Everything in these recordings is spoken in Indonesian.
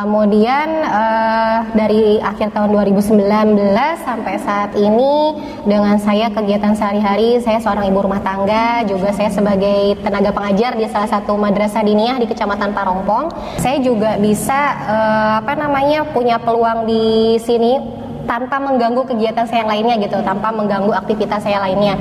Kemudian uh, dari akhir tahun 2019 sampai saat ini dengan saya kegiatan sehari-hari saya seorang ibu rumah tangga, juga saya sebagai tenaga pengajar di salah satu madrasah diniyah di Kecamatan Parongpong. Saya juga bisa uh, apa namanya punya peluang di sini tanpa mengganggu kegiatan saya yang lainnya gitu, tanpa mengganggu aktivitas saya lainnya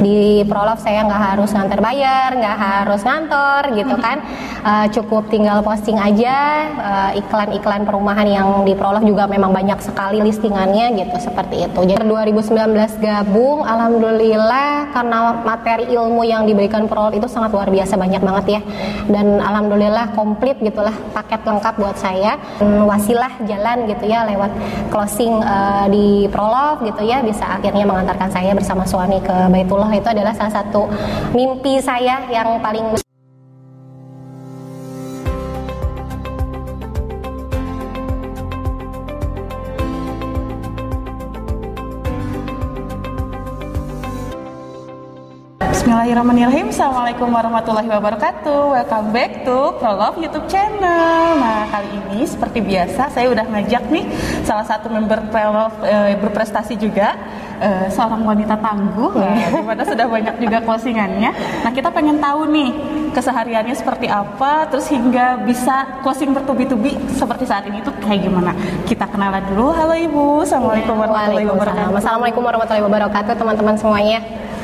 di prolog saya nggak harus ngantar bayar nggak harus ngantor gitu kan. Uh, cukup tinggal posting aja uh, iklan-iklan perumahan yang di prolog juga memang banyak sekali listingannya gitu seperti itu. Jadi 2019 gabung alhamdulillah karena materi ilmu yang diberikan prolog itu sangat luar biasa banyak banget ya. Dan alhamdulillah komplit gitulah paket lengkap buat saya. Wasilah jalan gitu ya lewat closing uh, di prolog gitu ya bisa akhirnya mengantarkan saya bersama suami ke Baitullah Allah itu adalah salah satu mimpi saya yang paling Bismillahirrahmanirrahim. Assalamualaikum warahmatullahi wabarakatuh. Welcome back to Prolove YouTube channel. Nah kali ini seperti biasa Saya udah ngajak nih Salah satu member Prolove e, berprestasi juga e, Seorang wanita tangguh ya, Di mana sudah banyak juga closingannya. Nah kita pengen tahu nih Kesehariannya seperti apa Terus hingga bisa closing bertubi-tubi Seperti saat ini tuh kayak gimana. Kita kenalan dulu. Halo Ibu. Assalamualaikum warahmatullahi wabarakatuh. Assalamualaikum warahmatullahi wabarakatuh Teman-teman semuanya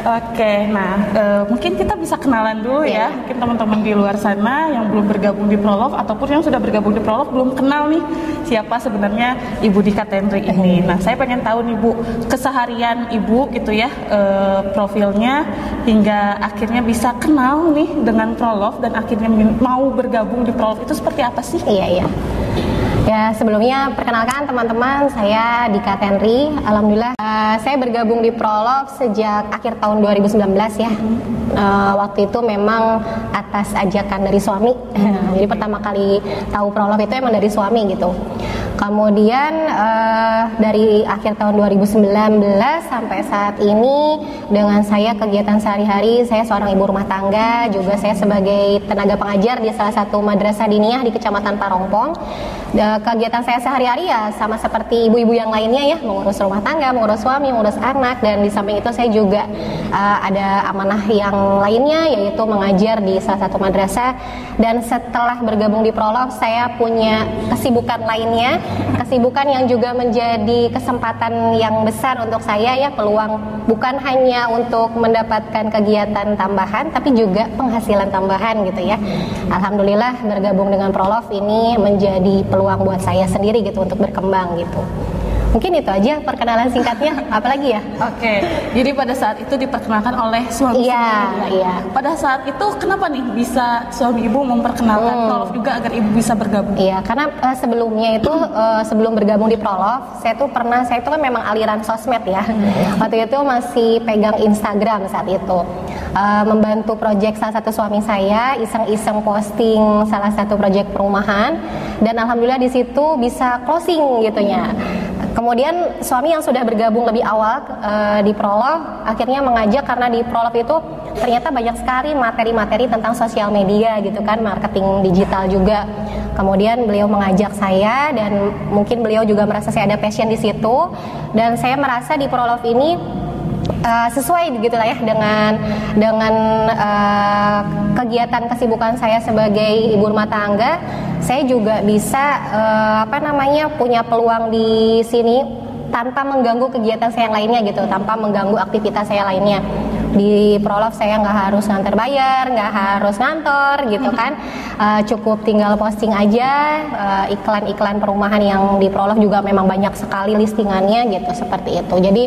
Oke, nah e, mungkin kita bisa kenalan dulu ya. ya. Mungkin teman-teman di luar sana yang belum bergabung di Prolog ataupun yang sudah bergabung di Prolog belum kenal nih siapa sebenarnya Ibu Dika Tendri ini. Nah, saya pengen tahu nih Bu, keseharian Ibu gitu ya, e, profilnya hingga akhirnya bisa kenal nih dengan Prolog dan akhirnya mau bergabung di Prolog itu seperti apa sih? Iya, iya. Ya sebelumnya perkenalkan teman-teman saya Dika Tenri. Alhamdulillah uh, saya bergabung di Prolog sejak akhir tahun 2019 ya. Uh, waktu itu memang atas ajakan dari suami. Jadi pertama kali tahu Prolog itu emang dari suami gitu. Kemudian uh, dari akhir tahun 2019 sampai saat ini dengan saya kegiatan sehari-hari saya seorang ibu rumah tangga, juga saya sebagai tenaga pengajar di salah satu madrasah diniyah di Kecamatan Parongpong. Uh, kegiatan saya sehari-hari ya sama seperti ibu-ibu yang lainnya ya, mengurus rumah tangga, mengurus suami, mengurus anak dan di samping itu saya juga uh, ada amanah yang lainnya yaitu mengajar di salah satu madrasah dan setelah bergabung di Prolog saya punya kesibukan lainnya kesibukan yang juga menjadi kesempatan yang besar untuk saya ya peluang bukan hanya untuk mendapatkan kegiatan tambahan tapi juga penghasilan tambahan gitu ya. Alhamdulillah bergabung dengan Prolov ini menjadi peluang buat saya sendiri gitu untuk berkembang gitu. Mungkin itu aja perkenalan singkatnya. Apalagi ya? Oke. Jadi pada saat itu diperkenalkan oleh suami Iya, iya. Pada saat itu kenapa nih bisa suami ibu memperkenalkan hmm. Prolov juga agar ibu bisa bergabung? Iya, karena uh, sebelumnya itu uh, sebelum bergabung di Prolov, saya tuh pernah saya itu kan memang aliran sosmed ya. Hmm. Waktu itu masih pegang Instagram saat itu. Uh, membantu proyek salah satu suami saya iseng-iseng posting salah satu proyek perumahan dan alhamdulillah di situ bisa closing gitunya Kemudian suami yang sudah bergabung lebih awal uh, di Prolog akhirnya mengajak karena di Prolog itu ternyata banyak sekali materi-materi tentang sosial media gitu kan, marketing digital juga. Kemudian beliau mengajak saya dan mungkin beliau juga merasa saya ada passion di situ dan saya merasa di Prolog ini uh, sesuai begitu lah ya dengan dengan uh, kegiatan kesibukan saya sebagai ibu rumah tangga saya juga bisa uh, apa namanya punya peluang di sini tanpa mengganggu kegiatan saya yang lainnya gitu tanpa mengganggu aktivitas saya lainnya di prolog saya nggak harus ngantar bayar nggak harus ngantor gitu kan. Uh, cukup tinggal posting aja. Iklan iklan-iklan perumahan yang di prolog juga memang banyak sekali listingannya gitu seperti itu. Jadi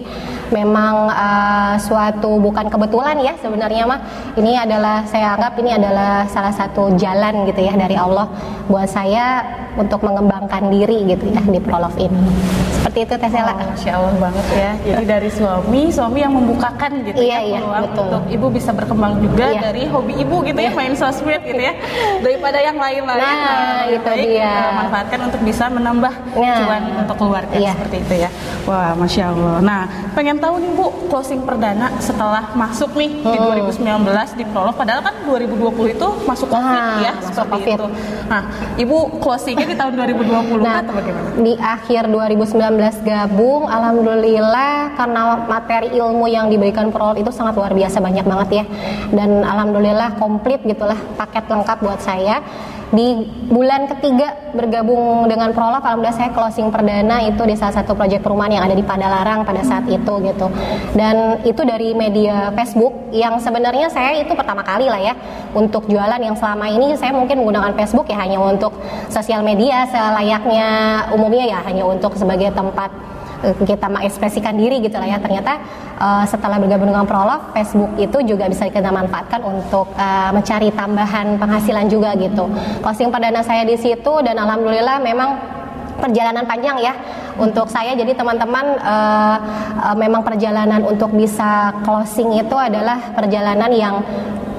memang uh, suatu bukan kebetulan ya sebenarnya mah. Ini adalah saya anggap ini adalah salah satu jalan gitu ya dari Allah buat saya untuk mengembangkan diri gitu ya di prolog ini seperti itu Tesela. Oh, Masya Allah banget ya. Jadi dari suami, suami yang membukakan gitu iya, ya iya peluang Betul. untuk ibu bisa berkembang juga Iya. dari hobi ibu gitu ya main sosmed gitu ya daripada yang lain-lain. Nah, lebih itu baik dia. manfaatkan untuk bisa menambah Nah. cuan untuk keluarga Iya. seperti itu ya. Wah, masya Allah. Nah, pengen tahu nih bu closing perdana setelah masuk nih di Hmm. 2019 di Prolog. Padahal kan 2020 itu masuk COVID Nah, ya, masuk seperti COVID. itu. Nah, ibu closingnya di tahun 2020 Nah, atau bagaimana? di akhir 2019 gabung, alhamdulillah karena materi ilmu yang diberikan Prolog itu sangat luar biasa banyak banget ya. Dan alhamdulillah komplit gitulah paket lengkap buat saya. Di bulan ketiga bergabung dengan Prolog, alhamdulillah saya closing perdana itu di salah satu proyek perumahan yang ada di Padalarang pada saat itu gitu. Dan itu dari media Facebook yang sebenarnya saya itu pertama kali lah ya untuk jualan yang selama ini saya mungkin menggunakan Facebook ya hanya untuk sosial media selayaknya umumnya ya hanya untuk sebagai tempat kita mengekspresikan diri gitu lah ya. Ternyata eh, setelah bergabung dengan Prolog Facebook itu juga bisa kita manfaatkan untuk eh, mencari tambahan penghasilan juga gitu. Closing perdana saya di situ dan alhamdulillah memang perjalanan panjang ya untuk saya. Jadi teman-teman eh, eh, memang perjalanan untuk bisa closing itu adalah perjalanan yang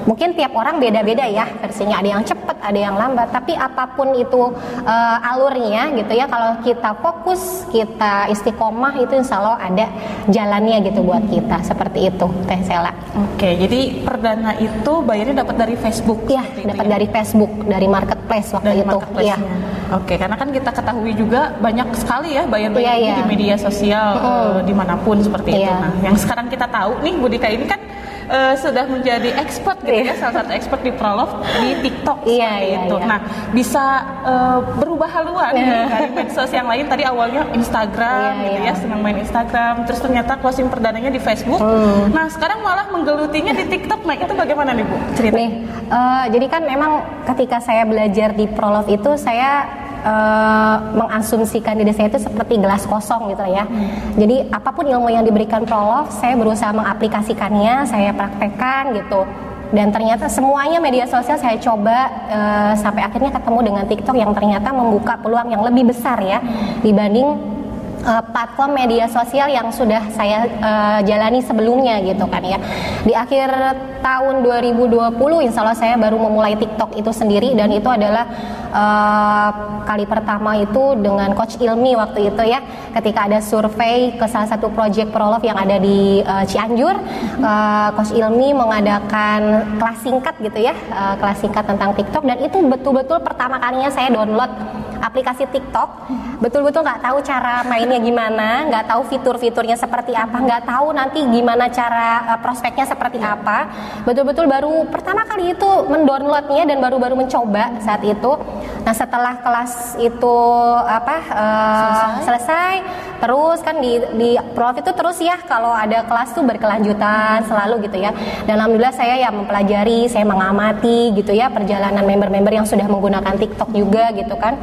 mungkin tiap orang beda-beda ya versinya ada yang cepat ada yang lambat tapi apa pun itu eh, alurnya gitu ya kalau kita fokus kita istiqomah itu insya Allah ada jalannya gitu buat kita seperti itu Teh Sela Oke, jadi perdana itu bayarnya dapat dari Facebook. ya dapat ya? dari Facebook dari marketplace waktu dari itu. Iya. Oke, karena kan kita ketahui juga banyak sekali ya bayar-bayar iya. di media sosial eh, di mana pun seperti itu. Iya. Nah, yang sekarang kita tahu nih Budika ini kan eh, sudah menjadi expert gitu ya, Iya. salah satu expert di Prolog di TikTok Iya, seperti iya, itu. iya. Nah, bisa eh, berubah haluan Iya. dari medsos yang lain tadi awalnya Instagram Iya, gitu iya. ya, senang main Instagram, terus ternyata closing perdananya di Facebook. Hmm. Nah, sekarang malah menggelutinya di TikTok. Nah, itu bagaimana nih Bu? Cerita. Nih, eh, jadi kan memang ketika saya belajar di Prolog itu saya eh, mengasumsikan diri saya itu seperti gelas kosong gitu ya. Jadi apa pun ilmu yang diberikan Prolog, saya berusaha mengaplikasikannya, saya praktekkan gitu. Dan ternyata semuanya media sosial saya coba eh, sampai akhirnya ketemu dengan TikTok yang ternyata membuka peluang yang lebih besar ya dibanding uh, platform media sosial yang sudah saya uh, jalani sebelumnya gitu kan ya. Di akhir tahun 2020 insya Allah saya baru memulai TikTok itu sendiri dan itu adalah uh, kali pertama itu dengan Coach Ilmi waktu itu ya ketika ada survei ke salah satu project Prolov yang ada di uh, Cianjur uh, Coach Ilmi mengadakan kelas singkat gitu ya uh, kelas singkat tentang TikTok dan itu betul-betul pertama kalinya saya download aplikasi TikTok betul-betul nggak tahu cara mainnya gimana nggak tahu fitur-fiturnya seperti apa nggak tahu nanti gimana cara uh, prospeknya seperti apa. Betul-betul baru pertama kali itu mendownloadnya dan baru-baru mencoba saat itu. Nah setelah kelas itu apa uh, selesai. terus kan di di Prof itu terus ya kalau ada kelas tuh berkelanjutan selalu gitu ya. Dan alhamdulillah saya ya mempelajari saya mengamati gitu ya perjalanan member-member yang sudah menggunakan TikTok juga gitu kan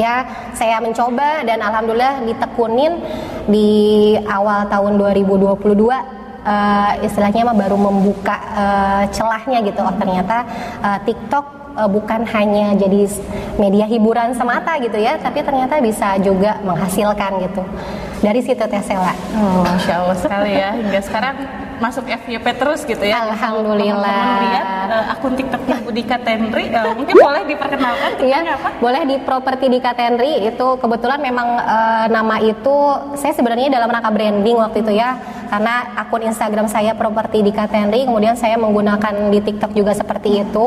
ya saya mencoba dan alhamdulillah ditekunin di awal tahun 2022 eh, istilahnya mah baru membuka eh, celahnya gitu. Oh ternyata eh, TikTok bukan hanya jadi media hiburan semata gitu ya tapi ternyata bisa juga menghasilkan gitu. Dari situ Tesela Oh, Masya Allah sekali ya. Hingga sekarang masuk FYP terus gitu ya. Alhamdulillah. Lihat eh, akun TikToknya Budika Tenri, eh, mungkin boleh diperkenalkan Iya, apa? boleh di properti di Katenri itu kebetulan memang eh, nama itu saya sebenarnya dalam rangka branding waktu itu ya karena akun Instagram saya properti di Katenri kemudian saya menggunakan di TikTok juga seperti itu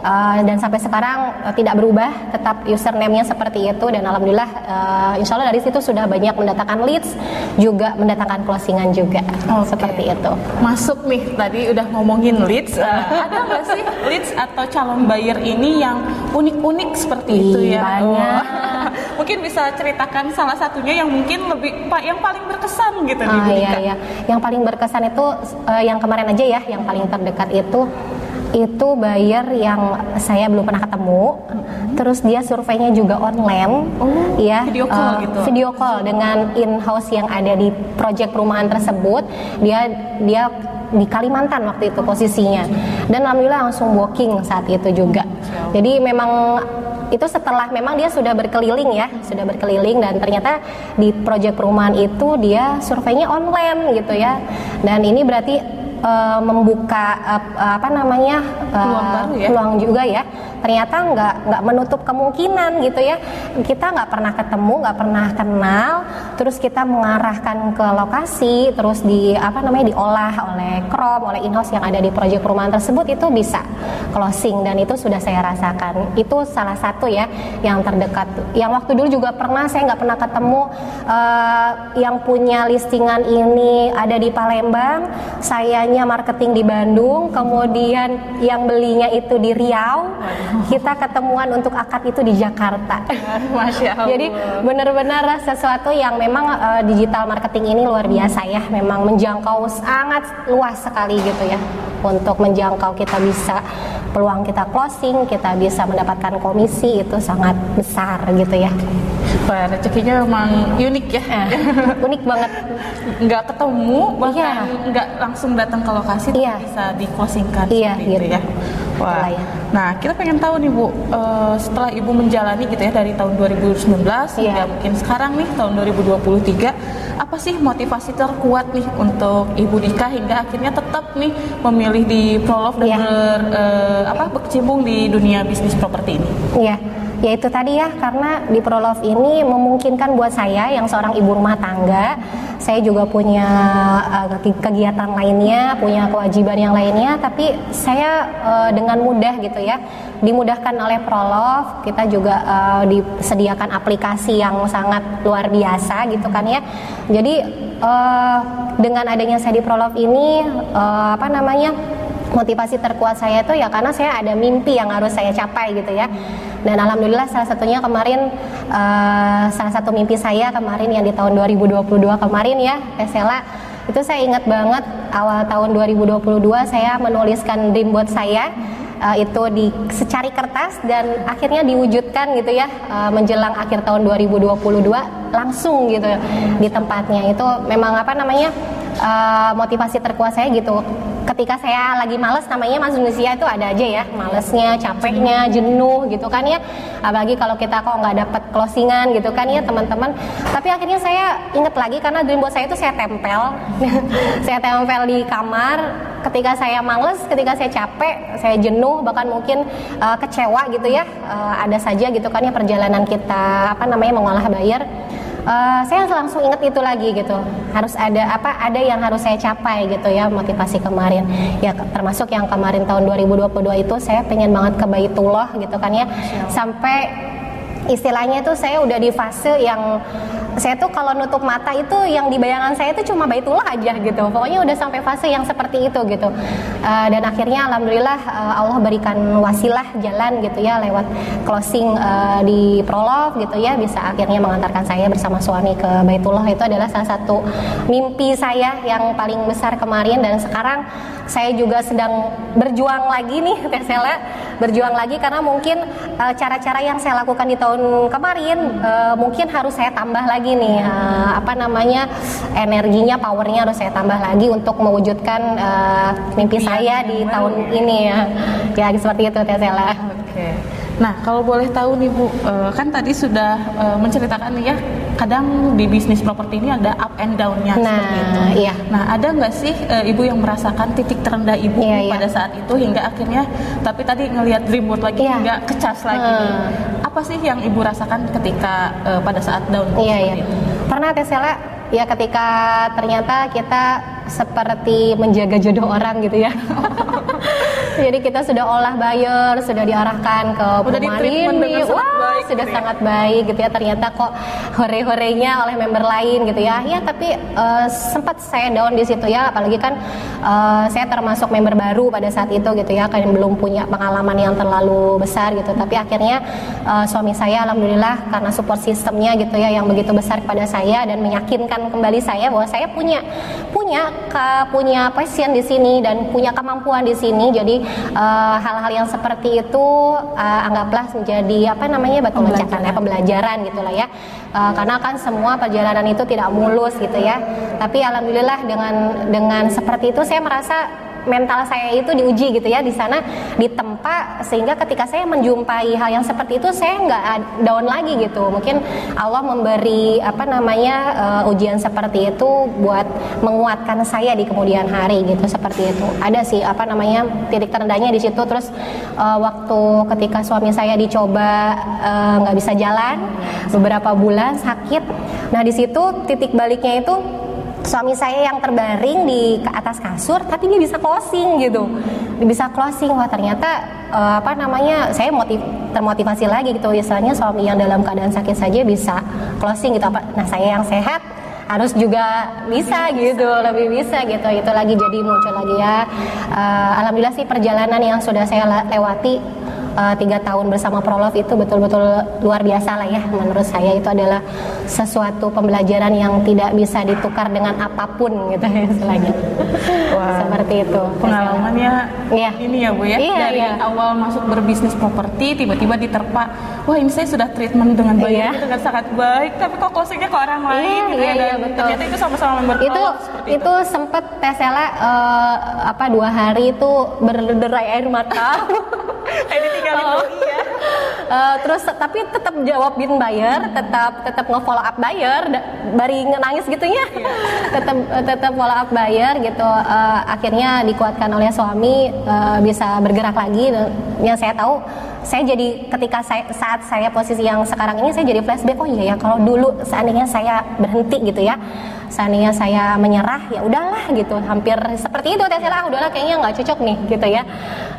eh, dan sampai sekarang eh, tidak berubah tetap username-nya seperti itu dan alhamdulillah eh, insya Allah dari situ sudah banyak mendatangkan leads juga mendatangkan closingan juga Oke. seperti itu. Masuk nih tadi udah ngomongin leads, eh, ada nggak sih leads atau calon buyer ini yang unik-unik seperti itu Ih, ya? banyak. Oh. Mungkin bisa ceritakan salah satunya yang mungkin lebih pak yang paling berkesan gitu di Ah Budika. iya iya. Yang paling berkesan itu eh, yang kemarin aja ya, yang paling terdekat itu itu buyer yang saya belum pernah ketemu. Terus dia surveinya juga online. Oh, ya, video call eh, gitu. Video call dengan in-house yang ada di project perumahan tersebut. Dia dia di Kalimantan waktu itu posisinya. Dan alhamdulillah langsung walking saat itu juga. Jadi memang itu setelah memang dia sudah berkeliling ya, sudah berkeliling dan ternyata di proyek perumahan itu dia surveinya online gitu ya. Dan ini berarti uh, membuka uh, apa namanya uh, peluang baru ya. peluang juga ya ternyata nggak nggak menutup kemungkinan gitu ya. Kita nggak pernah ketemu nggak pernah kenal terus kita mengarahkan ke lokasi terus di apa namanya diolah oleh Krom oleh inhouse yang ada di proyek perumahan tersebut itu bisa closing dan itu sudah saya rasakan. Itu salah satu ya yang terdekat. Yang waktu dulu juga pernah saya nggak pernah ketemu uh, yang punya listingan ini ada di Palembang sayanya marketing di Bandung kemudian yang belinya itu di Riau kita ketemuan untuk akad itu di Jakarta. Masya Allah. Jadi benar-benar sesuatu yang memang uh, digital marketing ini luar biasa ya, memang menjangkau sangat luas sekali gitu ya. Untuk menjangkau kita bisa peluang kita closing, kita bisa mendapatkan komisi itu sangat besar gitu ya. Wah, rezekinya memang unik ya. Eh, unik banget. Nggak ketemu, bahkan iya. nggak langsung datang ke lokasi, iya. bisa di closingkan. Iya, gitu. ya. Wah. Nah, kita pengen tahu nih Bu, uh, setelah Ibu menjalani gitu ya dari tahun 2019 yeah. hingga mungkin sekarang nih tahun 2023, apa sih motivasi terkuat nih untuk Ibu Dika hingga akhirnya tetap nih memilih di Prolove dan yeah. ber, uh, apa berkecimpung di dunia bisnis properti ini? Iya. Yeah ya itu tadi ya karena di Prolove ini memungkinkan buat saya yang seorang ibu rumah tangga saya juga punya uh, kegiatan lainnya punya kewajiban yang lainnya tapi saya uh, dengan mudah gitu ya dimudahkan oleh Prolove. Kita juga uh, disediakan aplikasi yang sangat luar biasa gitu kan ya. Jadi uh, dengan adanya saya di Prolove ini uh, apa namanya motivasi terkuat saya itu ya karena saya ada mimpi yang harus saya capai gitu ya dan alhamdulillah salah satunya kemarin uh, salah satu mimpi saya kemarin yang di tahun 2022 kemarin ya Tesela itu saya ingat banget awal tahun 2022 saya menuliskan dream buat saya uh, itu di secari kertas dan akhirnya diwujudkan gitu ya uh, menjelang akhir tahun 2022 langsung gitu di tempatnya. Itu memang apa namanya uh, motivasi terkuat saya gitu ketika saya lagi males namanya manusia itu ada aja ya malesnya capeknya jenuh gitu kan ya. Apalagi kalau kita kok nggak dapet closingan gitu kan ya teman-teman. Tapi akhirnya saya inget lagi karena dream buat saya itu saya tempel. Saya tempel di kamar. Ketika saya males ketika saya capek saya jenuh bahkan mungkin uh, kecewa gitu ya. Uh, ada saja gitu kan ya perjalanan kita apa namanya mengolah bayar uh, saya langsung inget itu lagi gitu. Harus ada apa ada yang harus saya capai gitu ya motivasi kemarin. Ya termasuk yang kemarin tahun 2022 itu saya pengen banget ke Baitullah gitu kan ya. Sampai istilahnya itu saya udah di fase yang saya tuh kalau nutup mata itu yang di bayangan saya itu cuma baitullah aja gitu. Pokoknya udah sampai fase yang seperti itu gitu. Uh, dan akhirnya alhamdulillah uh, Allah berikan wasilah jalan gitu ya lewat closing uh, di prolog gitu ya bisa akhirnya mengantarkan saya bersama suami ke baitullah. Itu adalah salah satu mimpi saya yang paling besar kemarin. Dan sekarang saya juga sedang berjuang lagi nih Tesela berjuang lagi karena mungkin cara-cara uh, yang saya lakukan di tahun kemarin uh, mungkin harus saya tambah lagi nih uh, apa namanya energinya powernya harus saya tambah lagi untuk mewujudkan uh, mimpi saya di tahun ini ya ya seperti itu Tesela. Oke. Okay. Nah, kalau boleh tahu nih Bu, uh, kan tadi sudah uh, menceritakan nih ya, kadang di bisnis properti ini ada up and down-nya nah, seperti itu. Iya. Nah, ada nggak sih uh, Ibu yang merasakan titik terendah Ibu iya, iya. pada saat itu hingga akhirnya, tapi tadi ngelihat dreamboat lagi iya. hingga kecas lagi. Hmm. Apa sih yang Ibu rasakan ketika uh, pada saat down iya, iya. itu? Pernah Tesela ya ketika ternyata kita seperti menjaga jodoh orang gitu ya. Jadi kita sudah olah bayar, sudah diarahkan ke rumah ini, wah baik, sudah gitu ya. sangat baik gitu ya. Ternyata kok hore-horenya oleh member lain gitu ya. Ya tapi uh, sempat saya down di situ ya, apalagi kan uh, saya termasuk member baru pada saat itu gitu ya, kan belum punya pengalaman yang terlalu besar gitu. Tapi akhirnya uh, suami saya alhamdulillah karena support sistemnya gitu ya yang begitu besar kepada saya dan meyakinkan kembali saya bahwa saya punya punya ke, punya passion di sini dan punya kemampuan di sini. Jadi Eh, hal-hal uh, yang seperti itu uh, anggaplah menjadi apa namanya batu loncatan ya pembelajaran gitulah ya. Uh, karena kan semua perjalanan itu tidak mulus gitu ya. Tapi alhamdulillah dengan dengan seperti itu saya merasa mental saya itu diuji gitu ya di sana ditempa sehingga ketika saya menjumpai hal yang seperti itu saya nggak down lagi gitu. Mungkin Allah memberi apa namanya uh, ujian seperti itu buat menguatkan saya di kemudian hari gitu seperti itu. Ada sih apa namanya titik terendahnya di situ. Terus uh, waktu ketika suami saya dicoba eh, nggak uh, bisa jalan beberapa bulan sakit. Nah di situ titik baliknya itu suami saya yang terbaring di ke atas kasur tapi dia bisa closing gitu. Dia bisa closing. Wah ternyata uh, apa namanya saya motiv termotivasi lagi gitu. Istilahnya suami yang dalam keadaan sakit saja bisa closing gitu. Apa nah saya yang sehat harus juga bisa gitu lebih bisa gitu. Itu lagi jadi muncul lagi ya. Uh, alhamdulillah sih perjalanan yang sudah saya lewati uh, tiga tahun bersama Prolov itu betul-betul luar biasa lah ya. Menurut saya itu adalah sesuatu pembelajaran yang tidak bisa ditukar dengan apa pun gitu ya istilahnya. Wah, seperti itu. pengalamannya ya. ini ya bu ya. Iya, dari iya. awal masuk berbisnis properti tiba-tiba diterpa wah ini saya sudah treatment dengan baik iya. dengan sangat baik tapi kok closingnya ke orang lain iya, gitu ya, iya, ya dan betul. ternyata itu sama-sama member itu itu, itu sempat Tesela uh, apa dua hari itu berderai air mata ditinggalin oh. ya. Uh, terus tapi tetap jawabin buyer, tetap tetap nge-follow up buyer, bari nangis gitu ya. Yeah. tetap tetap follow up buyer gitu. Uh, akhirnya dikuatkan oleh suami uh, bisa bergerak lagi yang saya tahu saya jadi ketika saya saat saya posisi yang sekarang ini saya jadi flashback oh iya ya kalau dulu seandainya saya berhenti gitu ya seandainya saya menyerah ya udahlah gitu. Hampir seperti itu Tesla ah, udahlah kayaknya nggak cocok nih gitu ya.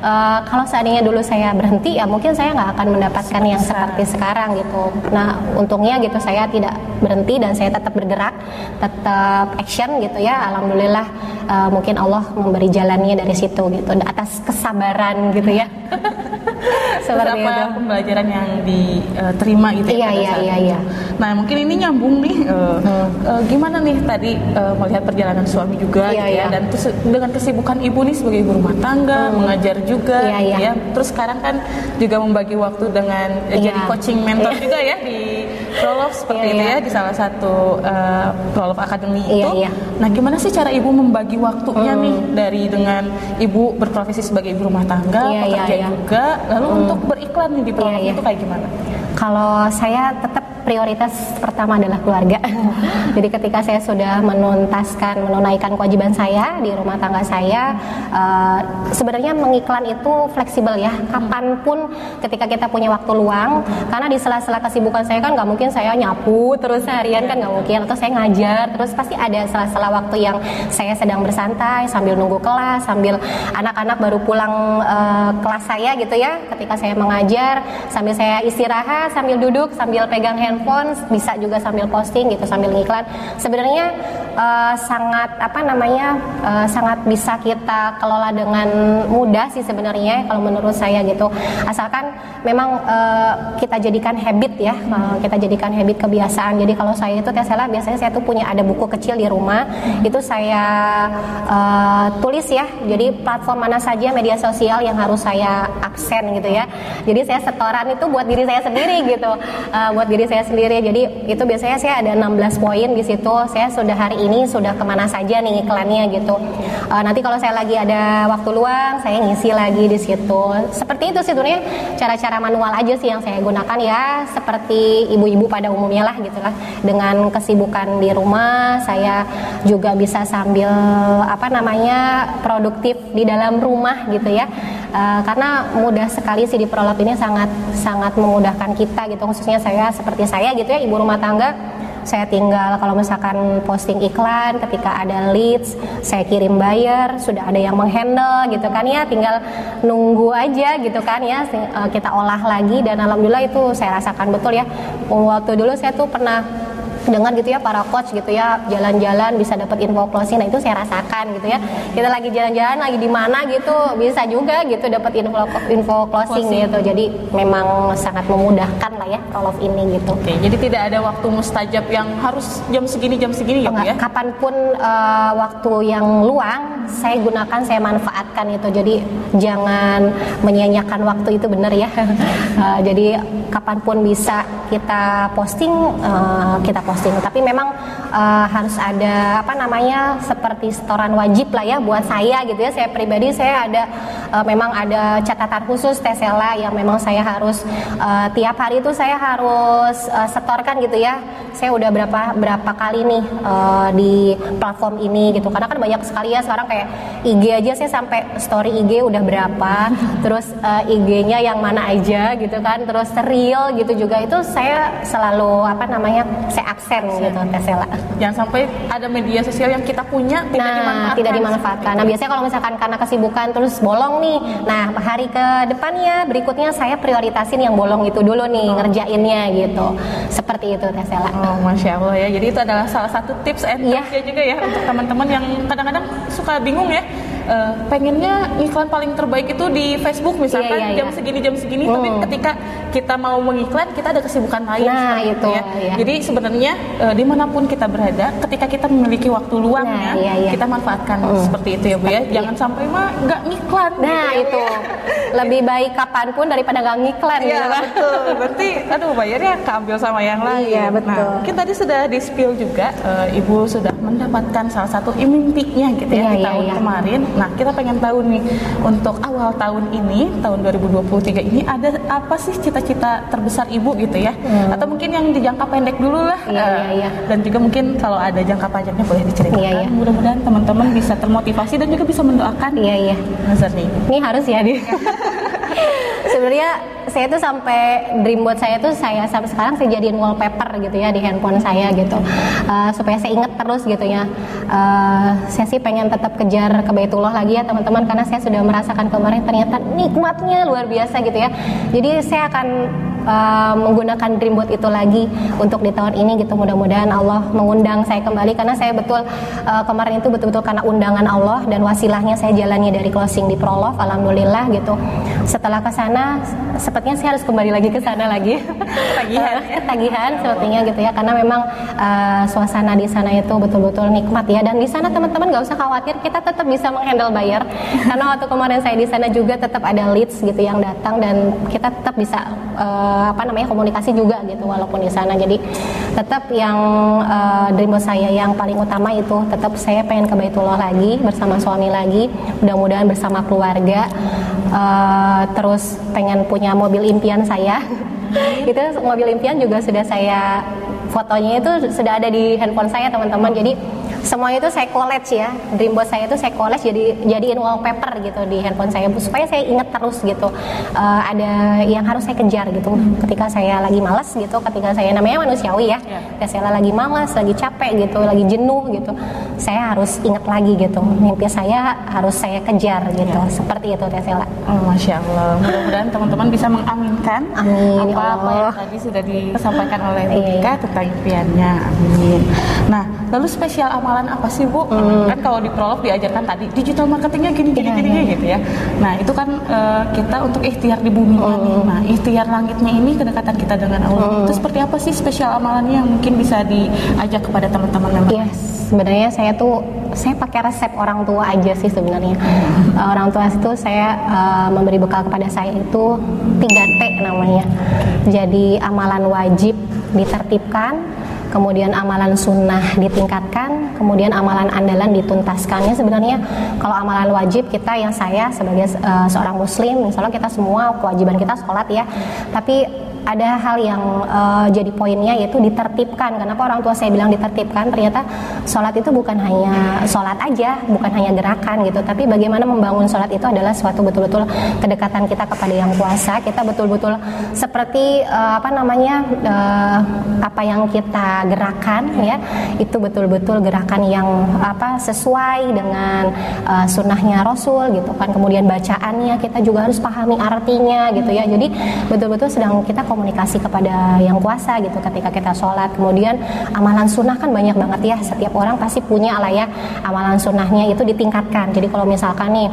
Uh, kalau seandainya dulu saya berhenti ya mungkin saya nggak akan mendapatkan yang seperti sekarang gitu. Nah untungnya gitu saya tidak berhenti dan saya tetap bergerak tetap action gitu ya. Alhamdulillah uh, mungkin Allah memberi jalannya dari situ gitu atas kesabaran gitu ya. Seperti apa itu. pembelajaran yang diterima gitu ya iya, iya, iya, iya. Nah mungkin ini nyambung nih uh, hmm. uh, gimana nih tadi uh, melihat perjalanan suami juga iya, gitu ya iya. dan terus dengan kesibukan ibu nih sebagai ibu rumah tangga hmm. mengajar juga iya, gitu iya. ya terus sekarang kan juga membagi waktu dengan iya. jadi coaching mentor iya. juga ya di Prolove seperti iya, itu ya di salah satu uh, Prolove Academy itu. Nah gimana sih cara ibu membagi waktunya hmm. nih dari dengan ibu berprofesi sebagai ibu rumah tangga pekerja iya. juga lalu hmm. untuk beriklan nih di iya. itu kayak gimana? Kalau saya tetap prioritas pertama adalah keluarga. Jadi ketika saya sudah menuntaskan, menunaikan kewajiban saya di rumah tangga saya, uh, sebenarnya mengiklan itu fleksibel ya. Kapan pun ketika kita punya waktu luang, karena di sela-sela kesibukan saya kan nggak mungkin saya nyapu terus harian kan nggak mungkin, atau saya ngajar terus pasti ada sela-sela waktu yang saya sedang bersantai sambil nunggu kelas, sambil anak-anak baru pulang uh, kelas saya gitu ya. Ketika saya mengajar, sambil saya istirahat, sambil duduk, sambil pegang hand handphone bisa juga sambil posting gitu sambil ngiklan. Sebenarnya uh, sangat apa namanya uh, sangat bisa kita kelola dengan mudah sih sebenarnya kalau menurut saya gitu. Asalkan memang uh, kita jadikan habit ya uh, kita jadikan habit kebiasaan. Jadi kalau saya itu Tesla biasanya saya tuh punya ada buku kecil di rumah. Itu saya uh, tulis ya. Jadi platform mana saja media sosial yang harus saya absen gitu ya. Jadi saya setoran itu buat diri saya sendiri gitu. Uh, buat diri saya sendiri. Jadi itu biasanya saya ada 16 poin di situ. Saya sudah hari ini sudah ke mana saja nih iklannya gitu. Uh, nanti kalau saya lagi ada waktu luang saya ngisi lagi di situ. Seperti itu sih sebenarnya cara-cara manual aja sih yang saya gunakan ya. Seperti ibu-ibu pada umumnya lah gitu lah. Dengan kesibukan di rumah saya juga bisa sambil apa namanya produktif di dalam rumah gitu ya. Uh, karena mudah sekali sih di prolog ini sangat sangat memudahkan kita gitu. Khususnya saya seperti saya gitu ya ibu rumah tangga. Saya tinggal kalau misalkan posting iklan ketika ada leads saya kirim buyer sudah ada yang menghandle gitu kan ya tinggal nunggu aja gitu kan ya eh, kita olah lagi. Dan alhamdulillah itu saya rasakan betul ya. Waktu dulu saya tuh pernah dengar gitu ya para coach gitu ya jalan-jalan bisa dapat info closing. Nah itu saya rasakan gitu ya. Kita lagi jalan-jalan lagi di mana gitu bisa juga gitu dapat info info closing, closing. gitu. Jadi memang sangat memudahkan lah ya roll of ini gitu. Oke jadi tidak ada waktu mustajab yang harus jam segini jam segini ya ya? Kapan pun uh, waktu yang luang saya gunakan saya manfaatkan itu. Jadi jangan menyia-nyiakan waktu itu benar ya. Uh, jadi kapan pun bisa kita posting uh, kita posting posting. Tapi memang uh, harus ada apa namanya seperti setoran wajib lah ya buat saya gitu ya. Saya pribadi saya ada uh, memang ada catatan khusus Tesela yang memang saya harus uh, tiap hari itu saya harus uh, setorkan gitu ya. Saya udah berapa berapa kali nih uh, di platform ini gitu. Karena kan banyak sekali ya sekarang kayak IG aja saya sampai story IG udah berapa, terus uh, IG-nya yang mana aja gitu kan, terus real gitu juga itu saya selalu apa namanya saya absen gitu Tesela. Jangan sampai ada media sosial yang kita punya tidak nah, dimanfaatkan. tidak dimanfaatkan. Nah, biasanya kalau misalkan karena kesibukan terus bolong nih. Nah, hari ke depannya berikutnya saya prioritasin yang bolong itu dulu nih oh. ngerjainnya gitu. Seperti itu Tesela. Oh, masya Allah ya. Jadi itu adalah salah satu tips and yeah. juga ya untuk teman-teman yang kadang-kadang suka bingung ya uh, pengennya iklan paling terbaik itu di Facebook misalkan yeah, yeah, jam yeah. segini jam segini hmm. tapi ketika kita mau mengiklan kita ada kesibukan lain nah, itu ya. Yeah. Jadi sebenarnya uh, di mana pun kita berada ketika kita memiliki waktu luang nah, ya yeah, yeah. kita manfaatkan hmm. seperti itu ya Bu ya. Jangan sampai mah nggak ngiklan. Nah gitu, ya, itu ya. lebih baik kapan pun daripada nggak ngiklan Iya gitu, betul. Berarti aduh bayarnya keambil sama yang lain. Iya betul. Nah, kita tadi sudah di spill juga uh, Ibu sudah mendapatkan salah satu mimpinya gitu ya yeah, di yeah, tahun yeah. kemarin Nah, kita pengen tahu nih untuk awal tahun ini, tahun 2023 ini ada apa sih cita-cita terbesar Ibu gitu ya? Hmm. Atau mungkin yang di jangka pendek dulu lah. Iya, uh, iya, iya. Dan juga mungkin kalau ada jangka panjangnya boleh diceritakan. Iya, iya. Mudah-mudahan teman-teman bisa termotivasi dan juga bisa mendoakan. Iya, iya. Nazar nih. Ini harus ya, di. Sebenarnya saya tuh sampai dream buat saya tuh saya sampai sekarang saya jadiin wallpaper gitu ya di handphone saya gitu. Uh, supaya saya inget terus gitu ya. Uh, saya sih pengen tetap kejar ke Baitullah lagi ya teman-teman karena saya sudah merasakan kemarin ternyata nikmatnya luar biasa gitu ya. Jadi saya akan uh, menggunakan Dreamboat itu lagi untuk di tahun ini gitu. Mudah-mudahan Allah mengundang saya kembali. Karena saya betul uh, kemarin itu betul-betul karena undangan Allah dan wasilahnya saya jalani dari closing di Prolove alhamdulillah gitu. Setelah ke sana sepertinya saya harus kembali lagi ke sana lagi. Ketagihan uh, ketagihan sepertinya gitu ya. Karena memang uh, suasana di sana itu betul-betul nikmat ya. Dan di sana teman-teman nggak usah khawatir kita tetap bisa menghandle bayar karena waktu kemarin saya di sana juga tetap ada leads gitu yang datang dan kita tetap bisa uh, apa namanya komunikasi juga gitu walaupun di sana. Jadi tetap yang uh, dream saya yang paling utama itu tetap saya pengen ke Baitullah lagi bersama suami lagi mudah-mudahan bersama keluarga. Uh, terus pengen punya mobil impian saya. Itu mobil impian juga sudah saya fotonya itu sudah ada di handphone saya teman-teman. Jadi semua itu saya college ya. Dreamboat saya itu saya college jadi jadiin wallpaper gitu di handphone saya supaya saya ingat terus gitu. Uh, ada yang harus saya kejar gitu. Ketika saya lagi malas gitu ketika saya namanya manusiawi ya. Yeah. saya lagi malas lagi capek gitu lagi jenuh gitu saya harus ingat lagi gitu. Mimpi saya harus saya kejar gitu. Yeah. seperti itu Tesela oh, Masya Allah mudah-mudahan teman-teman bisa mengaminkan Amin, apa, apa yang tadi sudah disampaikan oleh Bu iya. tentang impiannya. Amin nah lalu spesial amal amalan apa sih Bu? Hmm. Kan kalau di prolog diajarkan tadi digital marketingnya gini gini yeah, gini yeah. gitu ya. Nah itu kan uh, kita untuk ikhtiar di bumi hmm. Nah ikhtiar langitnya ini kedekatan kita dengan Allah. Hmm. Itu seperti apa sih spesial amalannya yang mungkin bisa diajak kepada teman-teman member? Yes, sebenarnya saya tuh saya pakai resep orang tua aja sih sebenarnya. Hmm. Uh, orang tua itu saya uh, memberi bekal kepada saya itu 3T namanya. Jadi amalan wajib ditertibkan, kemudian amalan sunnah ditingkatkan, kemudian amalan andalan dituntaskannya sebenarnya kalau amalan wajib kita yang saya sebagai uh, seorang muslim, misalnya kita semua kewajiban kita sholat ya, tapi ada hal yang uh, jadi poinnya yaitu ditertibkan. Kenapa orang tua saya bilang ditertibkan? Ternyata sholat itu bukan hanya sholat aja, bukan hanya gerakan gitu, tapi bagaimana membangun sholat itu adalah suatu betul-betul kedekatan kita kepada yang kuasa. Kita betul-betul seperti uh, apa namanya uh, apa yang kita gerakan ya itu betul-betul gerakan yang apa sesuai dengan uh, sunnahnya Rasul gitu kan. Kemudian bacaannya kita juga harus pahami artinya gitu ya. Jadi betul-betul sedang kita komunikasi kepada yang kuasa gitu ketika kita sholat. Kemudian amalan sunnah kan banyak banget ya. Setiap orang pasti punya lah ya amalan sunnahnya itu ditingkatkan. Jadi kalau misalkan nih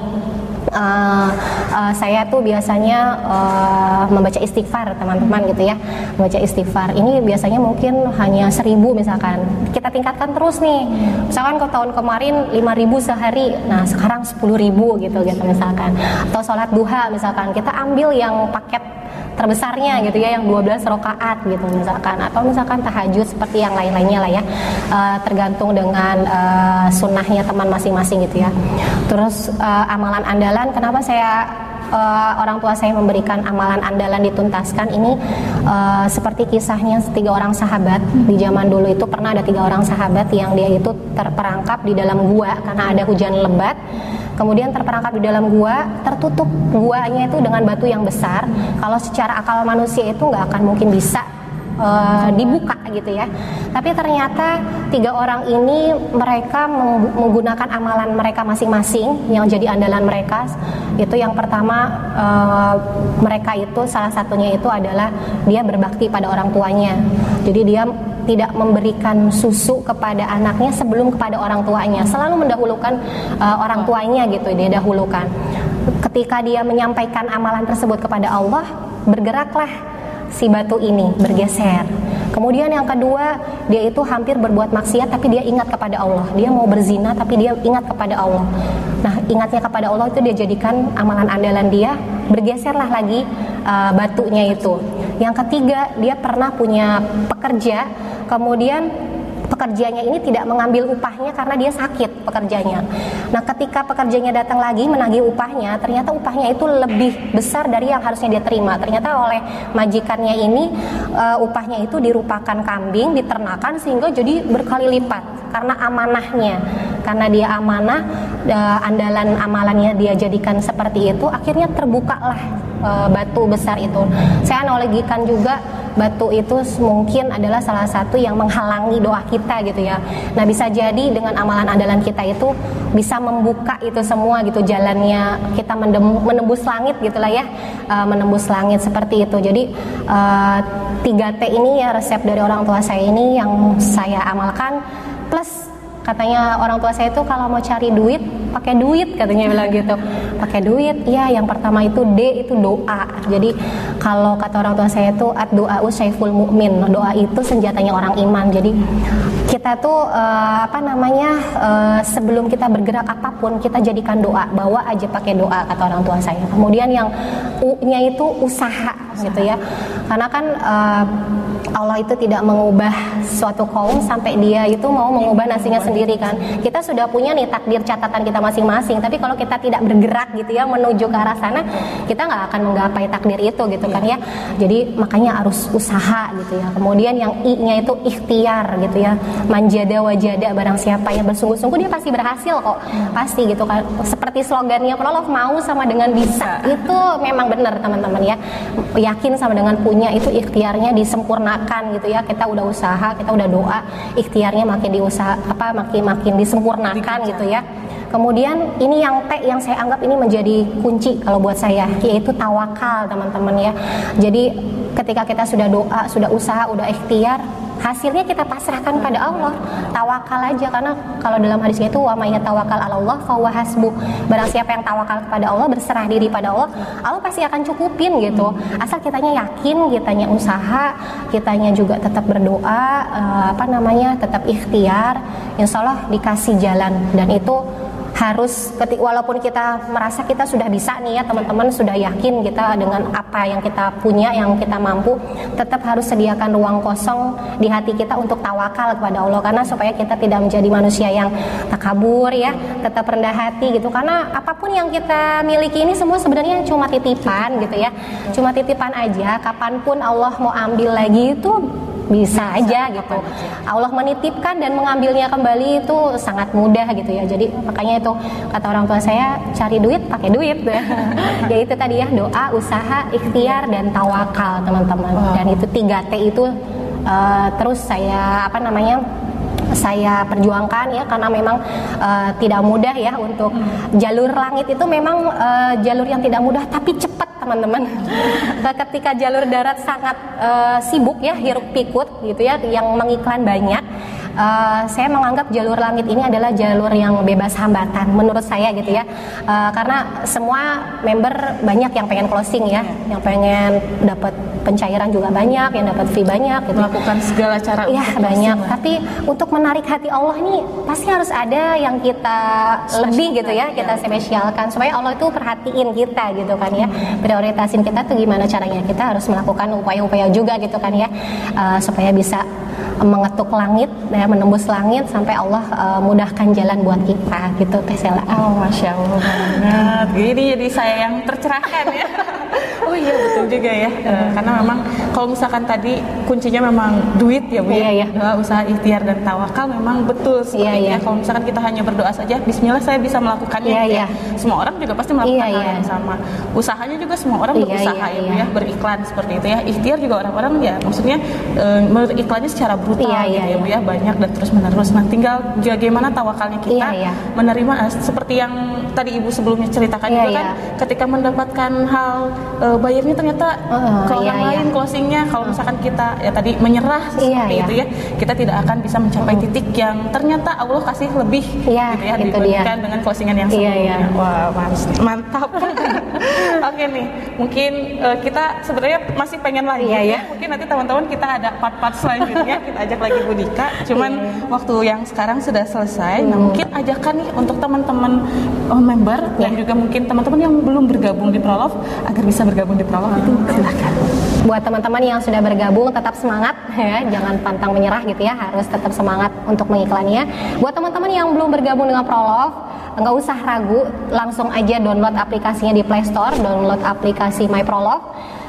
Uh, uh, saya tuh biasanya uh, membaca istighfar teman-teman gitu ya. Membaca istighfar. Ini biasanya mungkin hanya seribu misalkan. Kita tingkatkan terus nih. Misalkan ke tahun kemarin lima ribu sehari. Nah sekarang sepuluh ribu gitu gitu misalkan. Atau sholat duha misalkan. Kita ambil yang paket terbesarnya gitu ya yang 12 rakaat gitu misalkan. Atau misalkan tahajud seperti yang lain-lainnya lah ya. Uh, tergantung dengan uh, sunnahnya teman masing-masing gitu ya. Terus uh, amalan andalan kenapa saya uh, orang tua saya memberikan amalan andalan dituntaskan? Ini uh, seperti kisahnya tiga orang sahabat. Di zaman dulu itu pernah ada tiga orang sahabat yang dia itu terperangkap di dalam gua karena ada hujan lebat kemudian terperangkap di dalam gua tertutup guanya itu dengan batu yang besar kalau secara akal manusia itu nggak akan mungkin bisa uh, dibuka gitu ya. Tapi ternyata tiga orang ini mereka menggunakan amalan mereka masing-masing yang jadi andalan mereka. Itu yang pertama uh, mereka itu salah satunya itu adalah dia berbakti pada orang tuanya. Jadi dia tidak memberikan susu kepada anaknya sebelum kepada orang tuanya. Selalu mendahulukan uh, orang tuanya gitu dia dahulukan. Ketika dia menyampaikan amalan tersebut kepada Allah, bergeraklah si batu ini bergeser. Kemudian yang kedua, dia itu hampir berbuat maksiat tapi dia ingat kepada Allah. Dia mau berzina tapi dia ingat kepada Allah. Nah, ingatnya kepada Allah itu dia jadikan amalan andalan dia, bergeserlah lagi uh, batunya itu. Yang ketiga, dia pernah punya pekerja, kemudian pekerjanya ini tidak mengambil upahnya karena dia sakit pekerjanya. Nah, ketika pekerjanya datang lagi menagih upahnya, ternyata upahnya itu lebih besar dari yang harusnya dia terima. Ternyata oleh majikannya ini uh, upahnya itu dirupakan kambing, diternakan sehingga jadi berkali lipat karena amanahnya. Karena dia amanah, uh, andalan amalannya dia jadikan seperti itu, akhirnya terbukalah uh, batu besar itu. Saya analogikan juga batu itu mungkin adalah salah satu yang menghalangi doa kita gitu ya. Nah bisa jadi dengan amalan andalan kita itu bisa membuka itu semua gitu jalannya kita menembus langit gitulah ya, uh, menembus langit seperti itu. Jadi uh, 3T ini ya resep dari orang tua saya ini yang saya amalkan plus katanya orang tua saya itu kalau mau cari duit pakai duit katanya bilang gitu. Pakai duit ya yang pertama itu D itu doa. Jadi kalau kata orang tua saya itu at doa usaiful mukmin doa itu senjatanya orang iman. Jadi kita tuh uh, apa namanya uh, sebelum kita bergerak apa pun kita jadikan doa. Bawa aja pakai doa kata orang tua saya. Kemudian yang U-nya itu usaha gitu ya. Karena kan uh, Allah itu tidak mengubah suatu kaum sampai dia itu mau mengubah nasinya sendiri kan. Kita sudah punya nih takdir catatan kita masing-masing tapi kalau kita tidak bergerak gitu ya menuju ke arah sana kita nggak akan menggapai takdir itu gitu kan ya. Jadi makanya harus usaha gitu ya. Kemudian yang i-nya itu ikhtiar gitu ya. Manjada wajada barang siapa yang bersungguh-sungguh dia pasti berhasil kok. Pasti gitu kan. Seperti slogannya Prolof mau sama dengan bisa. Itu memang benar teman-teman ya yakin sama dengan punya itu ikhtiarnya disempurnakan gitu ya kita udah usaha kita udah doa ikhtiarnya makin diusaha apa makin makin disempurnakan gitu ya Kemudian ini yang T yang saya anggap ini menjadi kunci kalau buat saya yaitu tawakal teman-teman ya. Jadi ketika kita sudah doa, sudah usaha, udah ikhtiar, hasilnya kita pasrahkan pada Allah. Tawakal aja karena kalau dalam hadisnya itu wa may tawakal Allah fa hasbu. Barang siapa yang tawakal kepada Allah berserah diri pada Allah Allah pasti akan cukupin gitu. Asal kitanya yakin kitanya usaha kitanya juga tetap berdoa uh, apa namanya tetap ikhtiar insya Allah dikasih jalan. Dan itu harus ketik walaupun kita merasa kita sudah bisa nih ya teman-teman sudah yakin kita dengan apa yang kita punya yang kita mampu tetap harus sediakan ruang kosong di hati kita untuk tawakal kepada Allah. Karena supaya kita tidak menjadi manusia yang takabur ya tetap rendah hati gitu. Karena apa pun yang kita miliki ini semua sebenarnya cuma titipan gitu ya. Cuma titipan aja. Kapan pun Allah mau ambil lagi itu bisa aja gitu. Allah menitipkan dan mengambilnya kembali itu sangat mudah gitu ya. Jadi makanya itu kata orang tua saya cari duit pakai duit. ya itu tadi ya doa, usaha, ikhtiar dan tawakal teman-teman. Dan itu 3 T itu uh, terus saya apa namanya saya perjuangkan ya karena memang uh, tidak mudah ya untuk jalur langit itu memang uh, jalur yang tidak mudah tapi cepat teman-teman. Ketika jalur darat sangat uh, sibuk ya, hiruk pikut gitu ya, yang mengiklan banyak. Uh, saya menganggap jalur langit ini adalah jalur yang bebas hambatan menurut saya gitu ya uh, karena semua member banyak yang pengen closing ya yang pengen dapat pencairan juga banyak, yang dapat fee banyak gitu. Melakukan segala cara Iya banyak, closing lah. tapi untuk menarik hati Allah ini pasti harus ada yang kita lebih gitu ya, kita spesialkan supaya Allah itu perhatiin kita gitu kan ya, prioritasin kita tuh gimana caranya kita harus melakukan upaya-upaya juga gitu kan ya, eh, supaya bisa mengetuk langit, ya, menembus langit sampai Allah eh, mudahkan jalan buat kita gitu Teh Sela. Oh, masya Allah banget. Gini jadi saya yang tercerahkan ya. iya betul juga ya. Eh, karena memang kalau misalkan tadi kuncinya memang duit ya bu. ya. Iya, iya. Doa, usaha, ikhtiar dan tawakal memang betul seperti Iya, iya. ya. Kalau misalkan kita hanya berdoa saja, Bismillah saya bisa melakukannya. Iya, gitu ya. iya. Semua orang juga pasti melakukan Iya, hal yang sama. Usahanya juga semua orang Iya, berusaha iya, ya iya. ya, beriklan seperti itu ya. Ikhtiar juga orang-orang ya, maksudnya eh, beriklannya secara brutal Iya, gitu iya, ya bu ya, banyak dan terus menerus. Nah tinggal juga gimana tawakalnya kita Iya, iya. menerima eh, seperti yang tadi ibu sebelumnya ceritakan Iya, juga kan iya. ketika mendapatkan hal eh, bayarnya ternyata Oh, ke orang iya, lain iya. closingnya kalau misalkan kita ya tadi menyerah Iya, seperti iya. itu ya kita tidak akan bisa mencapai titik yang ternyata Allah kasih lebih Iya, gitu ya dibandingkan dia. dengan closingan yang Iya, sebelumnya iya. wah man- mantap oke nih mungkin eh, kita sebenarnya masih pengen lanjut Iya, iya. ya mungkin nanti teman-teman kita ada part-part selanjutnya kita ajak lagi Bu Dika cuman Iya. waktu yang sekarang sudah selesai nah Hmm. mungkin ajakan nih untuk teman-teman oh, member dan Iya. juga mungkin teman-teman yang belum bergabung di Prolove agar bisa bergabung di Prolove itu silahkan Buat teman-teman yang sudah bergabung tetap semangat ya, jangan pantang menyerah gitu ya, harus tetap semangat untuk mengiklaninya. Buat teman-teman yang belum bergabung dengan Prolove, nggak usah ragu, langsung aja download aplikasinya di Play Store, download aplikasi My Prolove,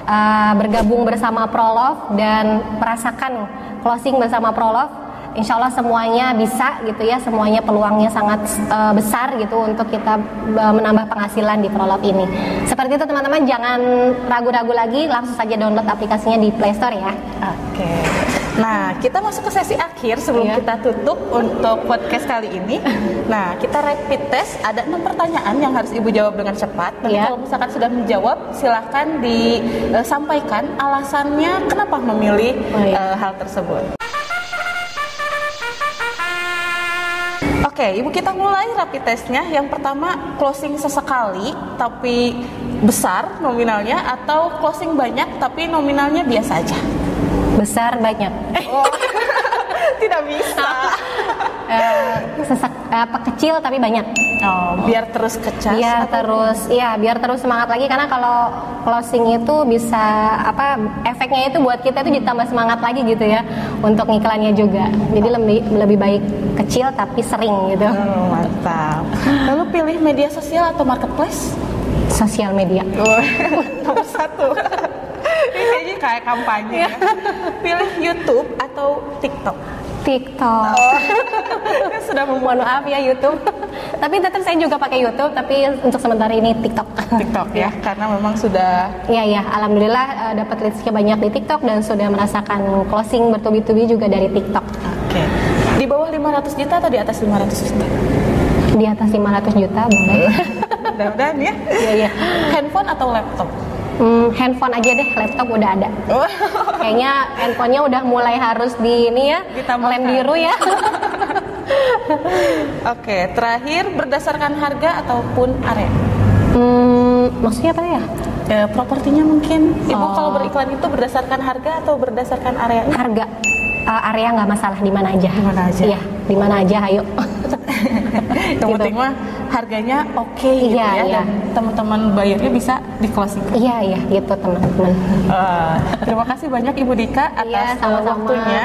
uh, bergabung bersama Prolove dan merasakan closing bersama Prolove. Insya Allah semuanya bisa gitu ya, semuanya peluangnya sangat uh, besar gitu untuk kita uh, menambah penghasilan di Prolove ini. Seperti itu teman-teman, jangan ragu-ragu lagi, langsung saja download aplikasinya di Play Store ya. Oke. Nah, kita masuk ke sesi akhir sebelum Iya. kita tutup untuk podcast kali ini. Nah, kita rapid test. Ada enam pertanyaan yang harus ibu jawab dengan cepat. Dan Iya. kalau misalkan sudah menjawab, silahkan disampaikan alasannya kenapa memilih Oh, iya. eh, hal tersebut. Oke, ibu kita mulai rapid testnya. Yang pertama closing sesekali tapi besar nominalnya atau closing banyak tapi nominalnya biasa aja. Besar banyak. Oh, tidak bisa. Eh, sesak apa kecil tapi banyak. Oh, biar terus kecas. Biar atau- terus ya biar terus semangat lagi karena kalau closing itu bisa apa efeknya itu buat kita itu ditambah semangat lagi gitu ya untuk ngiklannya juga. Jadi lebih lebih baik kecil tapi sering gitu. Oh, mantap. Lalu pilih media sosial atau marketplace? Sosial media. Nomor satu. Kayak kampanye. ya. Pilih YouTube atau TikTok? TikTok. Sudah Mohon maaf ya YouTube. tapi tetap saya juga pakai YouTube tapi untuk sementara ini TikTok. TikTok ya, karena memang sudah Iya ya, alhamdulillah eh, dapat rezeki banyak di TikTok dan sudah merasakan closing bertubi-tubi juga dari TikTok. Oke. Di bawah 500 juta atau di atas 500 juta? Di atas 500 juta boleh. Mudah-mudahan ya. Iya iya. Handphone atau laptop? Hmm, handphone aja deh, laptop udah ada. Oh, Kayaknya handphonenya udah mulai harus di ini ya, Ditambahkan. lem biru ya. Oke, terakhir berdasarkan harga ataupun area? hmm, maksudnya apa ya? Ya, propertinya mungkin. Ibu Oh. kalau beriklan itu berdasarkan harga atau berdasarkan area? Harga Eh, area nggak masalah di mana aja. Di mana aja. Iya, di mana aja, ayo. Yang Gitu. penting mah harganya oke gitu Iya, ya iya. dan teman-teman bayarnya bisa di closing. iya iya, gitu teman-teman. Eh, terima kasih banyak Ibu Dika atas Iya, eh, sama-sama. waktunya.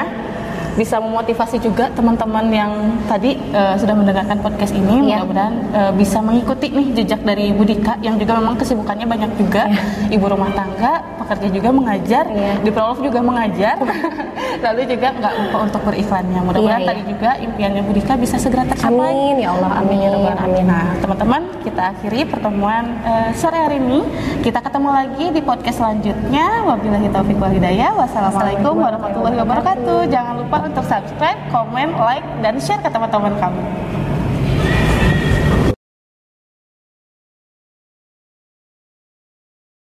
Bisa memotivasi juga teman-teman yang tadi eh, sudah mendengarkan podcast ini. Iya. Mudah-mudahan eh, bisa mengikuti nih jejak dari Ibu Dika yang juga memang kesibukannya banyak juga. Ibu rumah tangga, pekerja juga mengajar, Iya. di Prolove juga mengajar. Lalu juga nggak lupa untuk beriklannya. Mudah-mudahan Iya, iya. tadi juga impiannya Bu Dika bisa segera tercapai. Amin ya Allah, amin ya Rabbal alamin. Nah, teman-teman, kita akhiri pertemuan eh, sore hari ini. Kita ketemu lagi di podcast selanjutnya. Wabillahi taufiq wal hidayah. Wassalamualaikum warahmatullahi wabarakatuh. Jangan lupa untuk subscribe, komen, like, dan share ke teman-teman kamu.